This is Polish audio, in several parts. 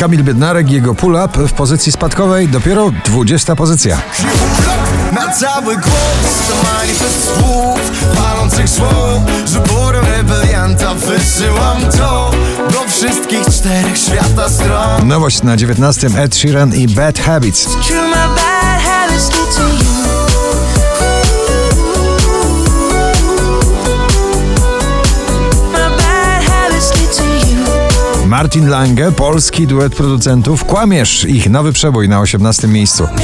Kamil Biednarek, jego pull-up w pozycji spadkowej, dopiero 20 pozycja. Na cały głos to manifest słów Palących słów Że porę rebelianta wysyłam to Do wszystkich czterech świata stron Nowość na 19 Ed Sheeran i Bad Habits. Martin Lange, polski duet producentów Kłamiesz, ich nowy przebój na 18 miejscu. Tak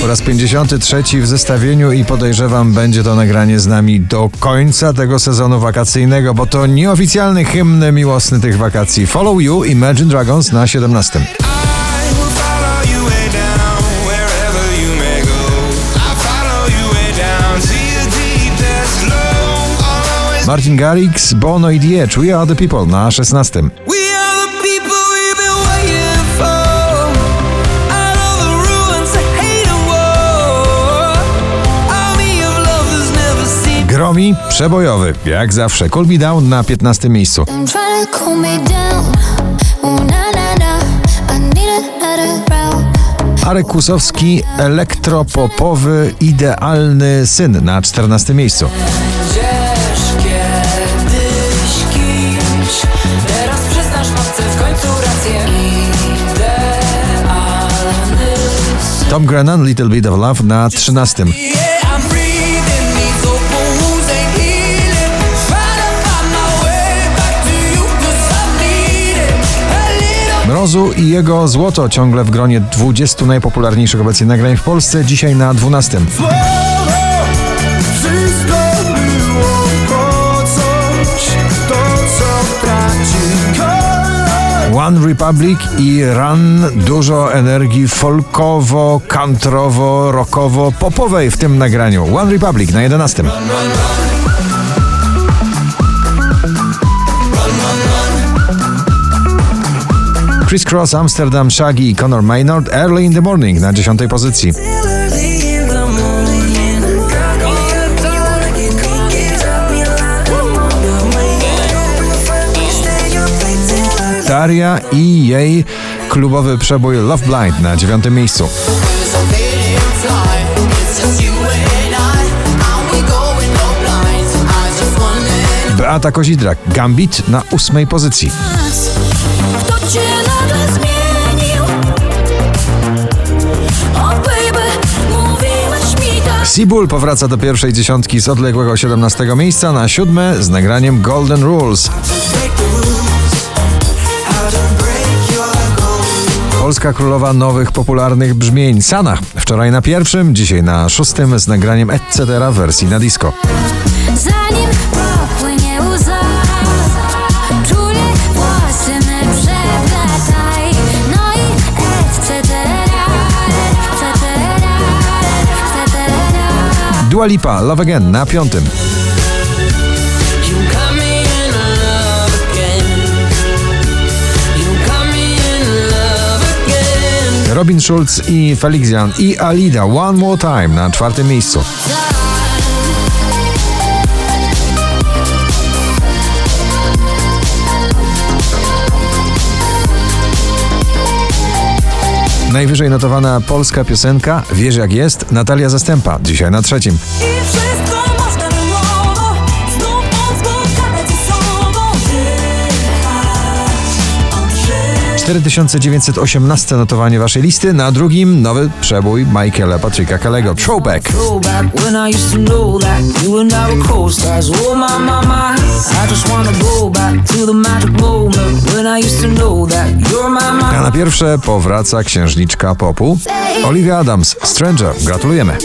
Po raz 53 w zestawieniu i podejrzewam będzie to nagranie z nami do końca tego sezonu wakacyjnego, bo to nieoficjalny hymn miłosny tych wakacji. Follow You Imagine Dragons na 17. Martin Garrix, Bono i Edge, We Are The People na 16. We are the people we've been waiting for. Out of the ruins of hate and war. Army of lovers never seen. Gromi, przebojowy, jak zawsze. Cool Me Down na 15 miejscu. Arek Kusowski, elektropopowy, idealny syn na 14 miejscu. Tom Grennan, Little Bit of Love na 13. Yeah, I'm breathing. These open wounds ain't healing. Trying to find my way back to you 'cause I need it. A little Mrozu i jego złoto ciągle w gronie 20 najpopularniejszych obecnie nagrań w Polsce, dzisiaj na 12. One Republic i Run, dużo energii folkowo, countrywo, rockowo, popowej w tym nagraniu. One Republic na 11. Chris Cross, Amsterdam, Shaggy i Conor Maynard, Early in the Morning na 10 pozycji. Daria i jej klubowy przebój Love Blind na 9 miejscu. Beata Kozidrak, Gambit na 8 pozycji. Seabull powraca do pierwszej dziesiątki z odległego 17 miejsca na siódme z nagraniem Golden Rules. Polska królowa nowych popularnych brzmień Sana. Wczoraj na pierwszym, dzisiaj na szóstym z nagraniem etc. wersji na disco. Zanim popłynie łza, czule włosy me. No i et cetera, et cetera, et cetera. Dua Lipa, Love Again na piątym. Robin Schulz i Felix Jan i Alida One More Time na czwartym miejscu. Najwyżej notowana polska piosenka Wiesz jak jest Natalia Zastępa, dzisiaj na trzecim. 4918 notowanie waszej listy, na drugim nowy przebój Michaela Patryka Kalego, Throwback. A na pierwsze powraca księżniczka popu Olivia Adams, Stranger. Gratulujemy.